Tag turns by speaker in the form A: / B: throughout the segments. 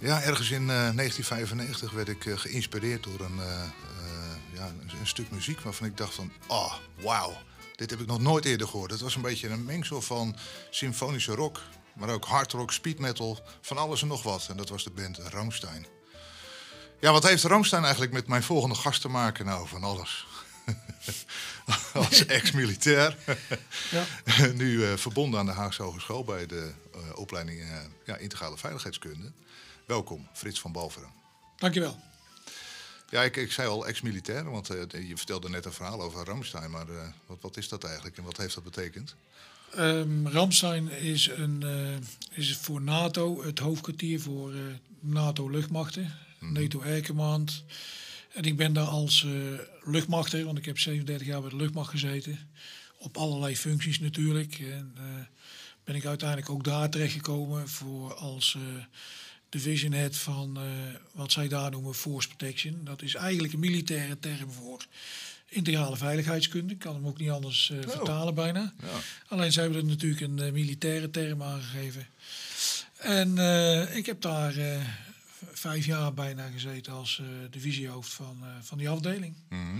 A: Ja, ergens in eh, 1995 werd ik eh, geïnspireerd door een, eh, eh, ja, een, stuk muziek waarvan ik dacht van, oh, wauw, dit heb ik nog nooit eerder gehoord. Het was een beetje een mengsel van symfonische rock, maar ook hard rock, speed metal, van alles en nog wat. En dat was de band Rammstein. Ja, wat heeft Rammstein eigenlijk met mijn volgende gast te maken? Nou, van alles. Als ex-militair.
B: Ja.
A: nu eh, verbonden aan de Haagse Hogeschool bij de eh, opleiding eh, ja, Integrale Veiligheidskunde. Welkom, Frits van Balveren.
B: Dankjewel.
A: Ja, ik, ik zei al ex-militair, want eh, je vertelde net een verhaal over Ramstein. Maar eh, wat, wat is dat eigenlijk en wat heeft dat betekend?
B: Ehm Ramstein is, een, eh, is voor NATO het hoofdkwartier voor NATO-luchtmachten, NATO Air Command. En ik ben daar als luchtmachter, want ik heb 37 jaar bij de luchtmacht gezeten, op allerlei functies natuurlijk. En ben ik uiteindelijk ook daar terechtgekomen voor als division head van eh, wat zij daar noemen force protection. Dat is eigenlijk een militaire term voor integrale veiligheidskunde. Ik kan hem ook niet anders eh, vertalen bijna.
A: Ja.
B: Alleen zij hebben er natuurlijk een eh, militaire term aangegeven. En ik heb daar vijf jaar bijna gezeten als eh, divisiehoofd van, van die afdeling.
A: Mhm.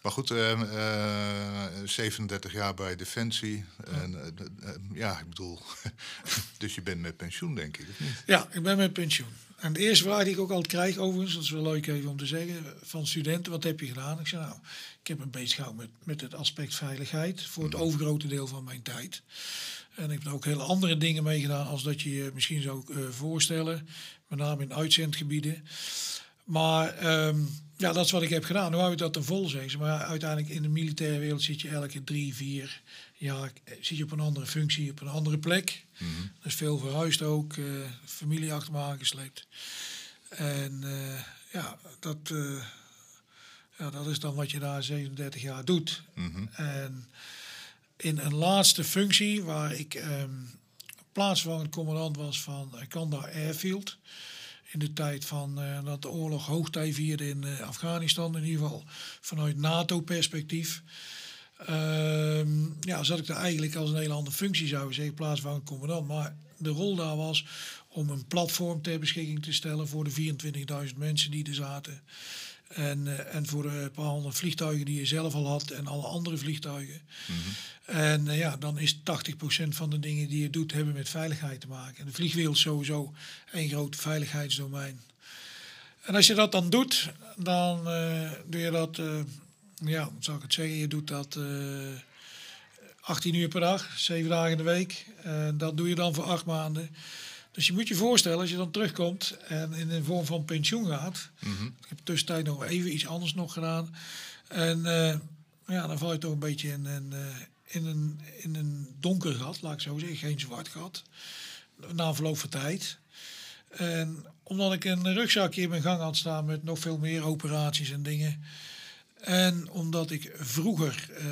A: Maar goed, eh, eh, 37 jaar bij Defensie. En, eh, eh, ja, ik bedoel, dus je bent met pensioen, denk ik, of niet?
B: Ja, ik ben met pensioen. En de eerste vraag die ik ook altijd krijg, overigens, dat is wel leuk even om te zeggen, van studenten, wat heb je gedaan? Ik zeg nou, ik heb me bezig gehouden met, met het aspect veiligheid voor het overgrote deel van mijn tijd. En ik heb er ook hele andere dingen mee gedaan als dat je je misschien zou eh, voorstellen, met name in uitzendgebieden. Maar ehm, ja, dat is wat ik heb gedaan. Hoe hou je dat ten vol, zeggen ze. Maar uiteindelijk in de militaire wereld zit je elke drie, vier jaar eh, zit je op een andere functie, op een andere plek. Er is veel verhuisd ook, eh, familie achter me aangesleept. En eh, ja, dat, ja, dat is dan wat je daar 37 jaar doet.
A: Mhm.
B: En in een laatste functie, waar ik ehm plaatsvervangend commandant was van Kandahar Airfield. In de tijd van eh, dat de oorlog hoogtij vierde in eh, Afghanistan, in ieder geval vanuit NATO-perspectief. Ehm, ja, zat ik daar eigenlijk als een hele andere functie, zou ik zeggen, plaatsvervangend commandant. Maar de rol daar was om een platform ter beschikking te stellen voor de 24.000 mensen die er zaten. En, eh, en voor de paar honderd vliegtuigen die je zelf al had en alle andere vliegtuigen. En eh, ja, dan is 80% van de dingen die je doet hebben met veiligheid te maken. En de vliegwereld is sowieso een groot veiligheidsdomein. En als je dat dan doet, dan eh, doe je dat, ja, hoe zou ik het zeggen, je doet dat eh 18 uur per dag, 7 dagen in de week. En dat doe je dan voor acht maanden. Dus je moet je voorstellen, als je dan terugkomt en in de vorm van pensioen gaat. Ik heb tussentijd nog even iets anders nog gedaan. En eh, ja, dan val je toch een beetje in, een eh, in, een, in een donker gat, laat ik zo zeggen. Geen zwart gat. Na verloop van tijd. En omdat ik een rugzakje in mijn gang had staan met nog veel meer operaties en dingen. En omdat ik vroeger, eh,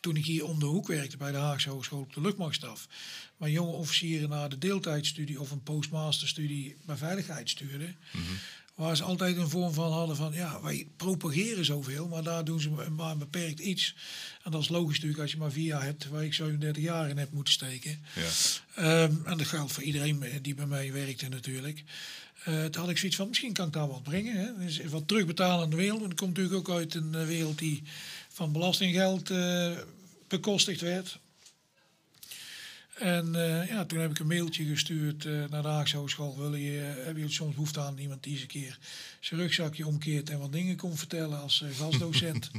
B: toen ik hier om de hoek werkte bij de Haagse Hogeschool op de luchtmachtstaf, maar jonge officieren naar de deeltijdstudie of een postmasterstudie bij veiligheid stuurden, waar ze altijd een vorm van hadden van, ja, wij propageren zoveel, maar daar doen ze maar een beperkt iets. En dat is logisch natuurlijk als je maar vier jaar hebt, waar ik 37 jaar in heb moeten steken.
A: Ja.
B: Ehm, en dat geldt voor iedereen die bij mij werkte natuurlijk. Eh toen had ik zoiets van, misschien kan ik daar wat brengen. Hè? Dus wat terugbetalen aan de wereld. En dat komt natuurlijk ook uit een eh, wereld die van belastinggeld eh, bekostigd werd. En eh, ja, toen heb ik een mailtje gestuurd eh, naar de Haagse Hogeschool. Willen je, hebben jullie soms behoefte aan iemand die eens een keer zijn rugzakje omkeert en wat dingen komt vertellen als gastdocent?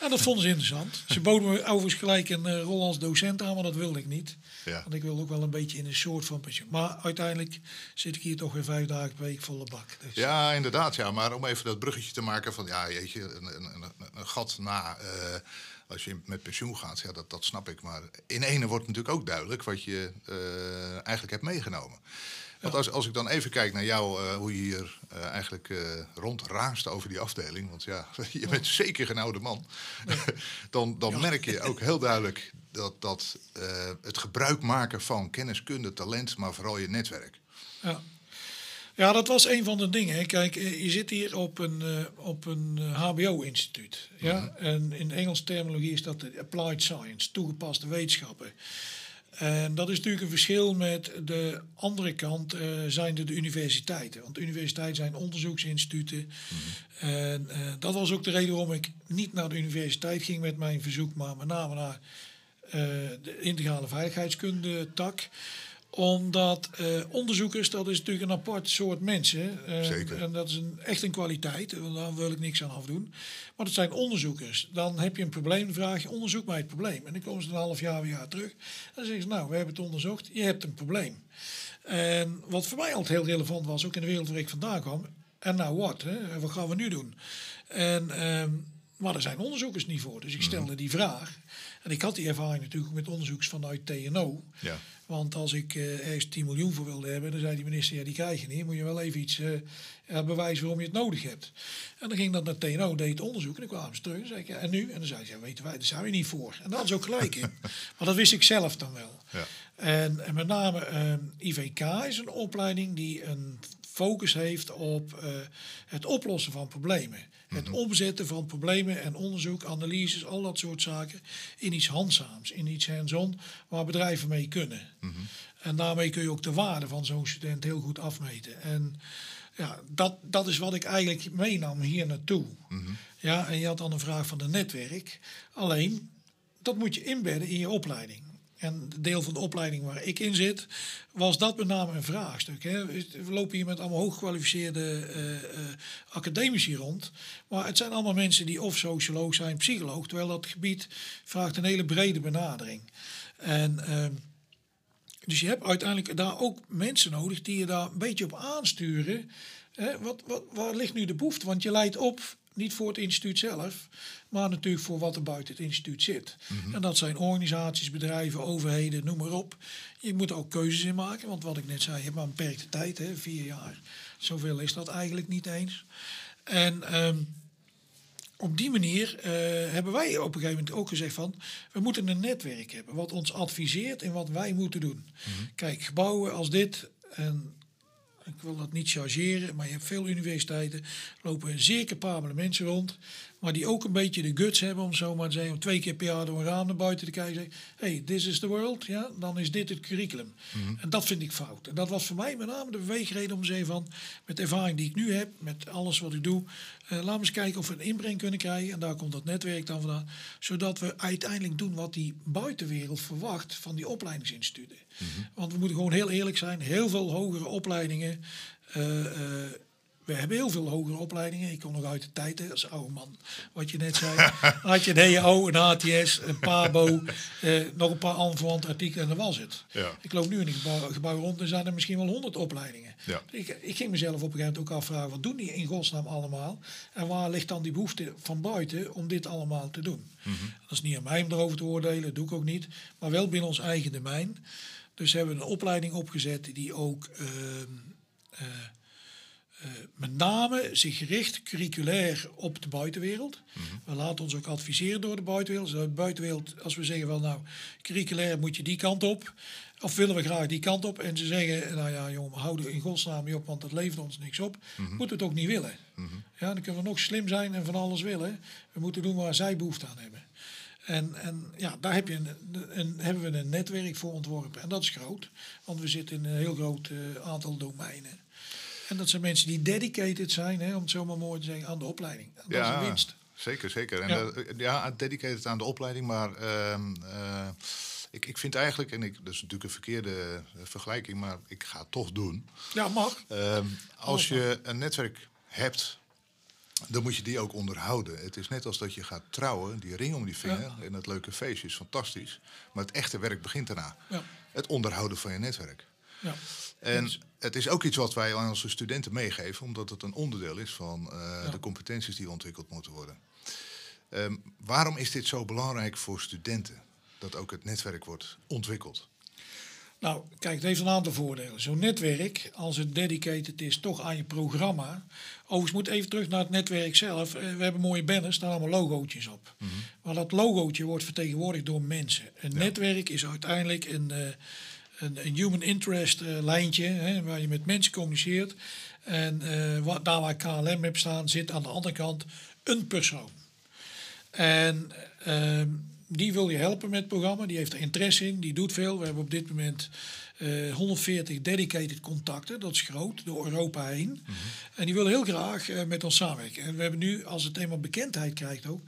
B: en dat vonden ze interessant. Ze boden me overigens gelijk een eh, rol als docent aan, maar dat wilde ik niet.
A: Ja.
B: Want ik wil ook wel een beetje in een soort van pensioen. Maar uiteindelijk zit ik hier toch weer vijf dagen per week volle bak. Dus,
A: Ja, inderdaad. Ja. Maar om even dat bruggetje te maken van, ja, jeetje, een, een, een, een gat na eh, als je met pensioen gaat, ja, dat, dat snap ik. Maar in ene wordt natuurlijk ook duidelijk wat je eh, eigenlijk hebt meegenomen. Want als, als ik dan even kijk naar jou, eh, hoe je hier eh, eigenlijk eh, rondraast over die afdeling, want ja, je bent zeker geen oude man, dan, dan merk je ook heel duidelijk dat, dat het gebruik maken van kenniskunde, talent, maar vooral je netwerk.
B: Ja. ja, dat was een van de dingen. Kijk, je zit hier op een, op een HBO-instituut. Ja? En in Engels terminologie is dat de applied science, toegepaste wetenschappen. En dat is natuurlijk een verschil met de andere kant, uh, zijn de, de universiteiten. Want universiteiten zijn onderzoeksinstituten. En uh, dat was ook de reden waarom ik niet naar de universiteit ging met mijn verzoek, maar met name naar uh, de integrale veiligheidskunde tak omdat uh, onderzoekers, dat is natuurlijk een apart soort mensen. Uh,
A: Zeker.
B: En dat is een, echt een kwaliteit. Daar wil ik niks aan afdoen. Maar het zijn onderzoekers. Dan heb je een probleem, dan vraag je onderzoek mij het probleem. En dan komen ze een half jaar, een jaar terug. En dan zeggen ze, nou, we hebben het onderzocht. Je hebt een probleem. En wat voor mij altijd heel relevant was, ook in de wereld waar ik vandaan kwam. En nou wat? Hè? Wat gaan we nu doen? En, um, maar er zijn onderzoekers niet voor. Dus ik stelde die vraag. En ik had die ervaring natuurlijk met onderzoeks vanuit TNO.
A: Ja.
B: Want als ik uh, ergens 10 miljoen voor wilde hebben, dan zei die minister, ja die krijg je niet. Moet je wel even iets uh, bewijzen waarom je het nodig hebt. En dan ging dat naar TNO, deed het onderzoek en dan kwamen ze terug. En, zei ik, ja, en nu? En dan zei ze, ja weten wij, daar zijn we niet voor. En dat is ook gelijk in. maar dat wist ik zelf dan wel.
A: Ja.
B: En, en, met name uh, IVK is een opleiding die een focus heeft op uh, het oplossen van problemen. Het omzetten van problemen en onderzoek, analyses, al dat soort zaken in iets handzaams, in iets hands-on, waar bedrijven mee kunnen.
A: Mm -hmm.
B: En daarmee kun je ook de waarde van zo'n student heel goed afmeten. En ja, dat, dat is wat ik eigenlijk meenam hier naartoe.
A: Mm -hmm.
B: Ja, en je had dan een vraag van het netwerk. Alleen, dat moet je inbedden in je opleiding. En de deel van de opleiding waar ik in zit, was dat met name een vraagstuk. Hè. We lopen hier met allemaal hooggekwalificeerde uh, uh, academici rond. Maar het zijn allemaal mensen die of socioloog zijn, psycholoog. Terwijl dat gebied vraagt een hele brede benadering. En uh, dus je hebt uiteindelijk daar ook mensen nodig die je daar een beetje op aansturen. Hè, wat, wat, waar ligt nu de behoefte? Want je leidt op niet voor het instituut zelf, maar natuurlijk voor wat er buiten het instituut zit.
A: Mhm.
B: Mm -hmm. En dat zijn organisaties, bedrijven, overheden, noem maar op. Je moet er ook keuzes in maken, want wat ik net zei, je hebt maar een beperkte tijd, hè, vier jaar. Zoveel is dat eigenlijk niet eens. En um, op die manier uh, hebben wij op een gegeven moment ook gezegd van... we moeten een netwerk hebben wat ons adviseert in wat wij moeten doen.
A: Mhm.
B: Mm -hmm. Kijk, gebouwen als dit... En ik wil dat niet chargeren, maar je hebt veel universiteiten, lopen zeer capabele mensen rond, maar die ook een beetje de guts hebben om zo maar te zeggen, om twee keer per jaar door een raam naar buiten te kijken en zeggen, hey, this is the world, ja, dan is dit het curriculum.
A: Mhm.
B: Mm -hmm. En dat vind ik fout. En dat was voor mij met name de beweegreden om te zeggen van, met de ervaring die ik nu heb, met alles wat ik doe, uh, laten we eens kijken of we een inbreng kunnen krijgen, en daar komt dat netwerk dan vandaan, zodat we uiteindelijk doen wat die buitenwereld verwacht van die opleidingsinstituten.
A: Mhm.
B: Mm -hmm. Want we moeten gewoon heel eerlijk zijn, heel veel hogere opleidingen uh, uh, we hebben heel veel hogere opleidingen. Ik kom nog uit de tijd, hè, als oude man, wat je net zei. Had je een HO, een HTS, een PABO, eh, nog een paar aanverwante artikelen en dat was het.
A: Ja.
B: Ik loop nu in een gebouw, gebouw rond en zijn er misschien wel honderd opleidingen.
A: Ja.
B: Ik, ik, ging mezelf op een gegeven moment ook afvragen, wat doen die in godsnaam allemaal? En waar ligt dan die behoefte van buiten om dit allemaal te doen?
A: Mm -hmm.
B: Dat is niet aan mij om daarover te oordelen, dat doe ik ook niet. Maar wel binnen ons eigen domein. Dus hebben we een opleiding opgezet die ook... Uh, uh, uh, met name zich richt curriculair op de buitenwereld.
A: Mhm.
B: Mm -hmm. We laten ons ook adviseren door de buitenwereld. Dus de buitenwereld, als we zeggen van nou, curriculair moet je die kant op. Of willen we graag die kant op. En ze zeggen, nou ja jongen, hou er in godsnaam mee op, want dat levert ons niks op.
A: Mhm.
B: Mm -hmm. Moeten we het ook niet willen.
A: Mm -hmm.
B: Ja, dan kunnen we nog slim zijn en van alles willen. We moeten doen waar zij behoefte aan hebben. En, en ja, daar heb je een, een, hebben we een netwerk voor ontworpen. En dat is groot, want we zitten in een heel groot uh, aantal domeinen. En dat zijn mensen die dedicated zijn, hè, om het zo maar mooi te zeggen, aan de opleiding. En dat
A: ja,
B: is een winst.
A: Zeker, zeker. En
B: Ja.
A: ja, ja dedicated aan de opleiding, maar ehm uh, ik, ik vind eigenlijk, en ik, dat is natuurlijk een verkeerde uh, vergelijking, maar ik ga het toch doen.
B: Ja, mag.
A: Ehm als je een netwerk hebt, dan moet je die ook onderhouden. Het is net als dat je gaat trouwen, die ring om die vinger
B: Ja.
A: en dat leuke feestje is fantastisch. Maar het echte werk begint daarna.
B: Ja.
A: Het onderhouden van je netwerk.
B: Ja.
A: En
B: Dus-
A: het is ook iets wat wij aan onze studenten meegeven, omdat het een onderdeel is van uh,
B: Ja.
A: de competenties die ontwikkeld moeten worden. Um, waarom is dit zo belangrijk voor studenten? Dat ook het netwerk wordt ontwikkeld.
B: Nou, kijk, het heeft een aantal voordelen. Zo'n netwerk, als het dedicated is, toch aan je programma. Overigens moet even terug naar het netwerk zelf. Eh, We hebben mooie banners, staan allemaal logootjes op.
A: Mhm.
B: Maar dat logootje wordt vertegenwoordigd door mensen. Een netwerk is uiteindelijk een, eh, een, een human interest eh, lijntje, hè, waar je met mensen communiceert. En eh, wat, daar waar KLM heb staan, zit aan de andere kant een persoon. En ehm, die wil je helpen met het programma. Die heeft er interesse in, die doet veel. We hebben op dit moment eh 140 dedicated contacten. Dat is groot, door Europa heen. En die willen heel graag eh, met ons samenwerken. En we hebben nu, als het eenmaal bekendheid krijgt ook,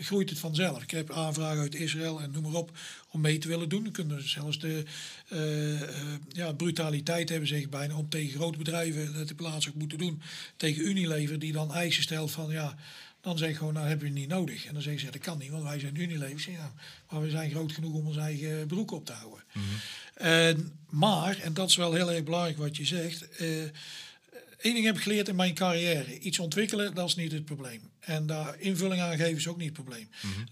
B: groeit het vanzelf. Ik heb aanvragen uit Israël en noem maar op om mee te willen doen. Dan kunnen we zelfs de eh, eh, ja, brutaliteit hebben, zeg ik bijna, om tegen grote bedrijven dat de plaats ook moeten doen. Tegen Unilever, die dan eisen stelt van ja. Dan zeg ik gewoon, nou hebben we het niet nodig. En dan zeggen ze, dat kan niet, want wij zijn Unilever. Ja, maar we zijn groot genoeg om ons eigen broek op te houden. En, maar, en dat is wel heel erg belangrijk wat je zegt. eh Eén ding heb ik geleerd in mijn carrière. Iets ontwikkelen, dat is niet het probleem. En daar invulling aan geven is ook niet het probleem.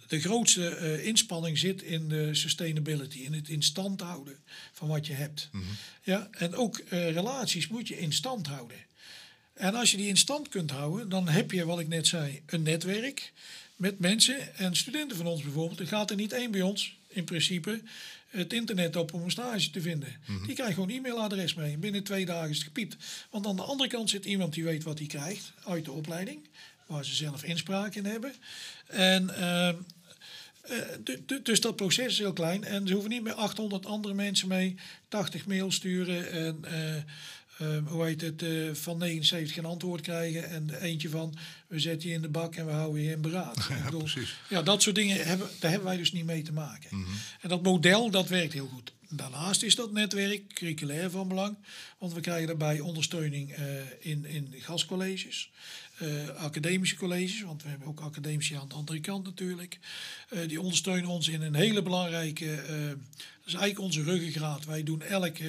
B: De grootste eh, inspanning zit in de sustainability. In het in stand houden van wat je hebt. Ja, en ook eh, relaties moet je in stand houden. En als je die in stand kunt houden, dan heb je, wat ik net zei, een netwerk met mensen. En studenten van ons bijvoorbeeld, er gaat er niet één bij ons, in principe, het internet op om een stage te vinden. Die krijgt gewoon een e-mailadres mee. Binnen twee dagen is het gepiept. Want aan de andere kant zit iemand die weet wat hij krijgt uit de opleiding, waar ze zelf inspraak in hebben. En ehm, eh, du- du- dus dat proces is heel klein. En ze hoeven niet meer 800 andere mensen mee 80 mails sturen. En eh, eh, hoe heet het, eh, van 79 geen antwoord krijgen. En eentje van, we zetten je in de bak en we houden je in beraad. Bedoel,
A: precies.
B: ja, dat soort dingen hebben, daar hebben wij dus niet mee te maken. En dat model, dat werkt heel goed. Daarnaast is dat netwerk curriculair van belang. Want we krijgen daarbij ondersteuning eh, in, in gastcolleges. eh, academische colleges, want we hebben ook academici aan de andere kant natuurlijk. Die ondersteunen ons in een hele belangrijke, dat is eigenlijk onze ruggengraat. Wij doen elk eh,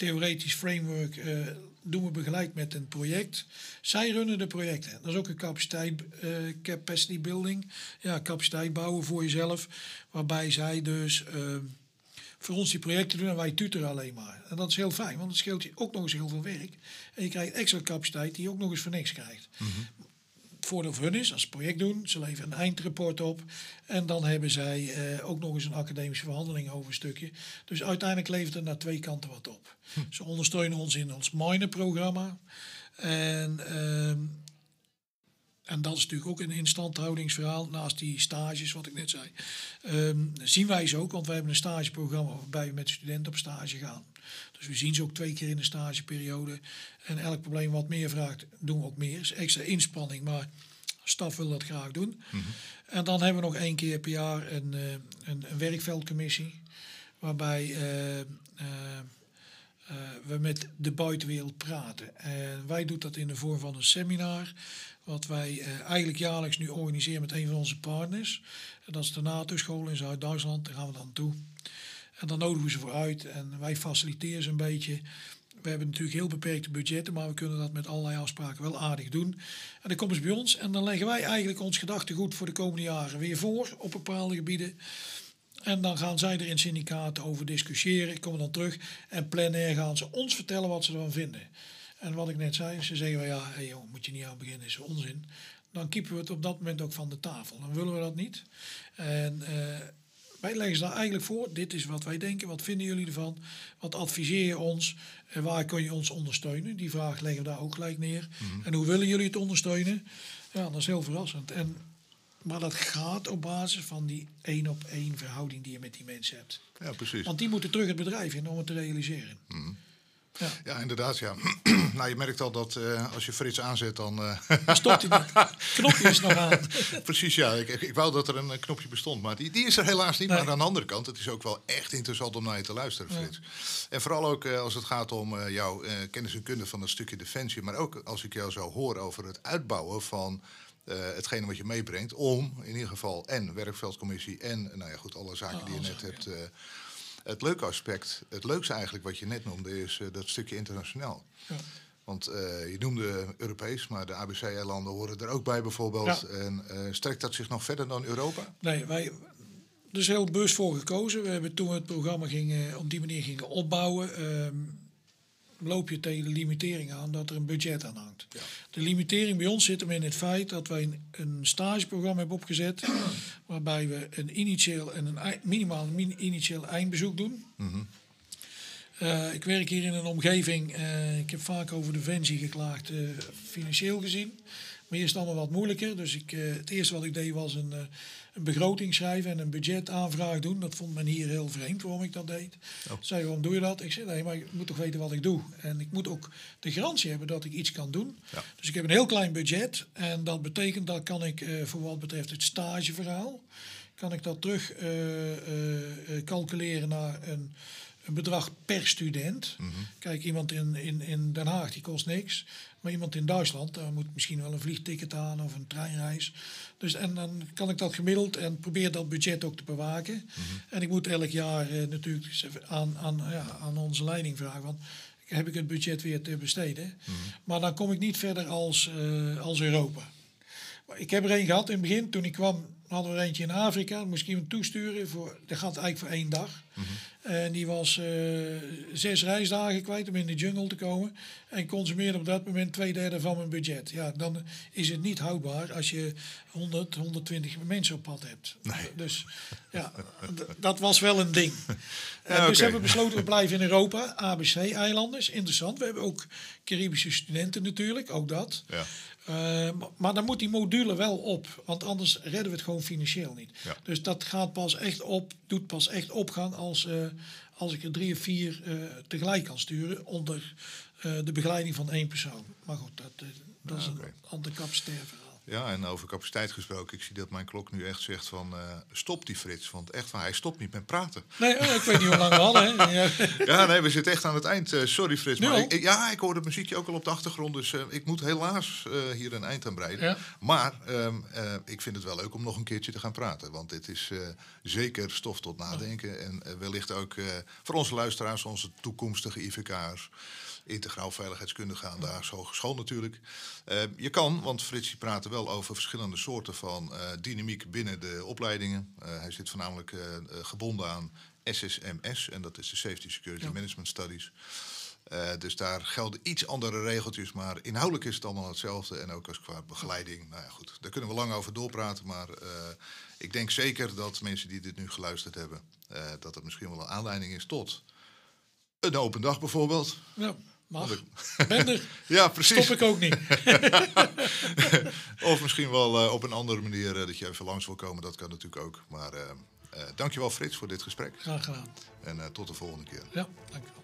B: theoretisch framework, eh, doen we begeleid met een project. Zij runnen de projecten. Dat is ook een capaciteit, eh, capacity building, ja, capaciteit bouwen voor jezelf, waarbij zij dus... eh, voor ons die projecten doen en wij tutoren alleen maar. En dat is heel fijn, want het scheelt je ook nog eens heel veel werk. En je krijgt extra capaciteit die je ook nog eens voor niks krijgt. Het voordeel voor hun is, als ze het project doen, ze leveren een eindrapport op. En dan hebben zij eh, ook nog eens een academische verhandeling over een stukje. Dus uiteindelijk levert het naar twee kanten wat op. Ze ondersteunen ons in ons minor-programma. En, ehm, en dat is natuurlijk ook een instandhoudingsverhaal. Naast die stages, wat ik net zei. Ehm, zien wij ze ook, want wij hebben een stageprogramma waarbij we met studenten op stage gaan. Dus we zien ze ook twee keer in de stageperiode. En elk probleem wat meer vraagt, doen we ook meer. is extra inspanning, maar staf wil dat graag doen. En dan hebben we nog één keer per jaar een, eh, een, een werkveldcommissie. Waarbij eh, eh, eh, we met de buitenwereld praten. En wij doen dat in de vorm van een seminar. Wat wij eh, eigenlijk jaarlijks nu organiseren met een van onze partners. En dat is de NATO-school in Zuid-Duitsland. Daar gaan we dan toe. En dan nodigen we ze voor uit en wij faciliteren ze een beetje. We hebben natuurlijk heel beperkte budgetten, maar we kunnen dat met allerlei afspraken wel aardig doen. En dan komen ze bij ons en dan leggen wij eigenlijk ons gedachtegoed voor de komende jaren weer voor op bepaalde gebieden. En dan gaan zij er in syndicaten over discussiëren, komen dan terug en plenair gaan ze ons vertellen wat ze ervan vinden. En wat ik net zei, ze zeggen wel ja, hey joh, moet je niet aan beginnen, is onzin. Dan kiepen we het op dat moment ook van de tafel. Dan willen we dat niet. En eh, wij leggen ze daar eigenlijk voor, dit is wat wij denken, wat vinden jullie ervan? Wat adviseer je ons? En waar kun je ons ondersteunen? Die vraag leggen we daar ook gelijk neer. En hoe willen jullie het ondersteunen? Ja, dat is heel verrassend. En, maar dat gaat op basis van die één op één verhouding die je met die mensen hebt.
A: Ja, precies.
B: Want die moeten terug het bedrijf in om het te realiseren. Ja.
A: Ja, inderdaad, ja. nou, je merkt al dat eh, als je Frits aanzet, dan...
B: Maar stopt hij niet. Knopje is nog aan.
A: Precies, ja. Ik, ik, ik wou dat er een knopje bestond, maar die, die is er helaas niet.
B: Nee.
A: Maar aan de andere kant, het is ook wel echt interessant om naar je te luisteren, Frits. En vooral ook eh, als het gaat om jouw kennis en kunde van het stukje defensie. Maar ook als ik jou zou horen over het uitbouwen van hetgene wat je meebrengt. Om in ieder geval en werkveldcommissie en nou ja, goed, alle zaken die je net hebt. eh, het leuke aspect, het leukste eigenlijk wat je net noemde, is eh, dat stukje internationaal.
B: Ja.
A: Want eh, je noemde Europees, maar de ABC-eilanden horen er ook bij bijvoorbeeld.
B: Ja.
A: En eh, strekt dat zich nog verder dan Europa?
B: Nee, wij er is heel bewust voor gekozen. We hebben toen we het programma gingen, op die manier gingen opbouwen, ehm, loop je tegen de limitering aan dat er een budget aan hangt. De limitering bij ons zit hem in het feit dat wij een, een stageprogramma hebben opgezet, waarbij we een initieel en een ei- minimaal min- initieel eindbezoek doen. Eh, ik werk hier in een omgeving, eh, ik heb vaak over Defensie geklaagd, eh, financieel gezien. Maar hier is het allemaal wat moeilijker. Dus ik, eh, het eerste wat ik deed was een, eh, een begroting schrijven en een budgetaanvraag doen. Dat vond men hier heel vreemd waarom ik dat deed.
A: Oh.
B: Zei, waarom doe je dat? Ik zei, nee, maar ik moet toch weten wat ik doe. En ik moet ook de garantie hebben dat ik iets kan doen.
A: Ja.
B: Dus ik heb een heel klein budget. En dat betekent dat kan ik eh, voor wat betreft het stageverhaal... kan ik dat terug calculeren naar een, een bedrag per student. Kijk, iemand in, in, in Den Haag die kost niks. Maar iemand in Duitsland, daar moet misschien wel een vliegticket aan of een treinreis. Dus en dan kan ik dat gemiddeld en probeer dat budget ook te bewaken. En ik moet elk jaar eh, natuurlijk aan, aan, ja, aan onze leiding vragen. Want heb ik het budget weer te besteden? Maar dan kom ik niet verder als, eh, als Europa. Maar ik heb er één gehad in het begin. Toen ik kwam, hadden we er eentje in Afrika. Dan moest ik toesturen. Voor, dat gaat eigenlijk voor één dag. En die was eh, zes reisdagen kwijt om in de jungle te komen. En consumeerde op dat moment twee derde van mijn budget. Ja, dan is het niet houdbaar als je 100, 120 mensen op pad hebt. Dus ja, dat was wel een ding.
A: Ja,
B: Dus hebben we besloten, we blijven in Europa. ABC-eilanden is interessant. We hebben ook Caribische studenten natuurlijk, ook dat.
A: Ja.
B: Eh, maar- dan moet die module wel op, want anders redden we het gewoon financieel niet.
A: Ja.
B: Dus dat gaat pas echt op, doet pas echt opgang als, eh, als ik er drie of vier eh, tegelijk kan sturen onder eh, de begeleiding van één persoon. Maar goed, dat, dat is
A: oké.
B: een ander verhaal.
A: Ja, en over capaciteit gesproken, ik zie dat mijn klok nu echt zegt van eh, stop die Frits. Want echt waar, hij stopt niet met praten.
B: Nee, eh, ik weet niet hoe lang we hadden. Hè. Ja.
A: Nee, we zitten echt aan het eind. Eh, sorry Frits,
B: Nu
A: maar ik, ja, ik hoor het muziekje ook al op de achtergrond. Dus eh, ik moet helaas hier een eind aan breiden.
B: Ja.
A: Maar ehm, eh, ik vind het wel leuk om nog een keertje te gaan praten. Want dit is zeker stof tot nadenken. En wellicht ook voor onze luisteraars, onze toekomstige IVK'ers... Integraal veiligheidskundige aan de Haagse Hogeschool natuurlijk. Eh, je kan, want Frits die praatte wel over verschillende soorten van eh, dynamiek binnen de opleidingen. Eh, hij zit voornamelijk gebonden aan SSMS, en dat is de Safety Security
B: Ja.
A: Management Studies. Dus daar gelden iets andere regeltjes, maar inhoudelijk is het allemaal hetzelfde. En ook als qua begeleiding. Nou ja, goed, daar kunnen we lang over doorpraten. Maar ik denk zeker dat mensen die dit nu geluisterd hebben, dat het misschien wel een aanleiding is tot een open dag bijvoorbeeld.
B: Ja, Mag.
A: Ja, precies.
B: Stop ik ook niet.
A: of misschien wel eh, op een andere manier eh, dat je even langs wil komen. Dat kan natuurlijk ook. Maar uh, dankjewel Frits voor dit gesprek.
B: Graag gedaan.
A: En tot de volgende keer.
B: Ja, dankjewel.